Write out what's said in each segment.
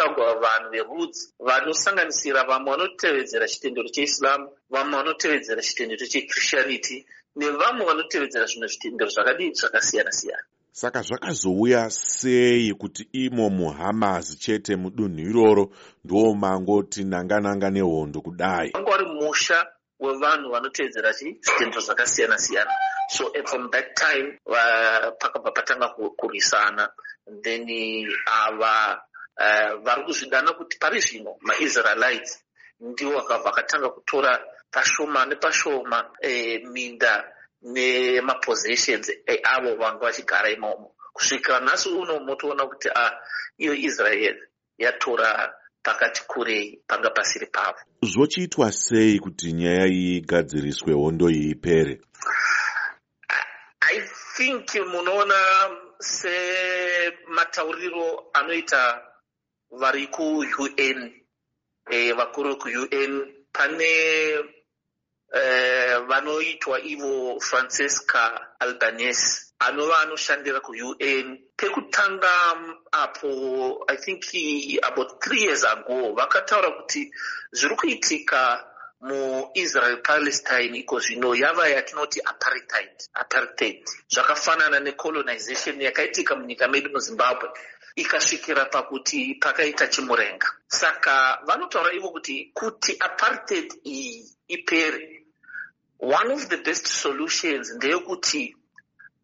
kutagwa vanhu verudzi vanosanganisira vamwe vanotevedzera chitendero cheislam vamwe vanotevedzera chitendero chechristianity nevamwe vanotevedzera zvimwe zvitendero zvakadii zvakasiyana siyana saka zvakazouya sei kuti imo muhamas chete mudunhu iroro ndo mangoti nanga nanga nehondo kudai? Wanga wari musha wevanhu vanotevedzera zvitendero zvakasiyana siyana so from that time pakabva patanga kurwisana then ava uh, vari kuzvidana kuti pari zvino maisraelites ndivo vakatanga kutora pashoma nepashoma eh, minda nemapossessions eavo vanga vachigara imomo. Kusvikira nhasi uno motoona kuti a iyo israel yatora pakati kurei panga pasiri pavo. Zvochiitwa sei kuti nyaya iyi igadziriswe hondo iyi ipere? I think munoona sematauriro anoita vari kuun e, vakuru vekuun pane e, vanoitwa ivo francesca albanese anova anoshandira kuun pekutanga apo i think about three years ago vakataura kuti zviri kuitika muisrael palestine iko zvino yava yatinoti apartheid apartheid. Zvakafanana necolonization yakaitika munyika medu muzimbabwe. Ikasvikira pakuti pakaita chimurenga. Saka vanotaura ivo kuti kuti apartheid iyi ipere one of the best solutions ndeyekuti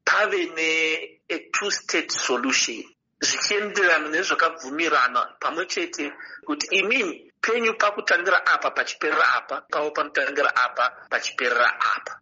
pave ne-two state solution zvichienderana nezvakabvumirana pamwe chete kuti imini penyu pakutangira apa pachiperera apa pavo panotangira apa pachiperera apa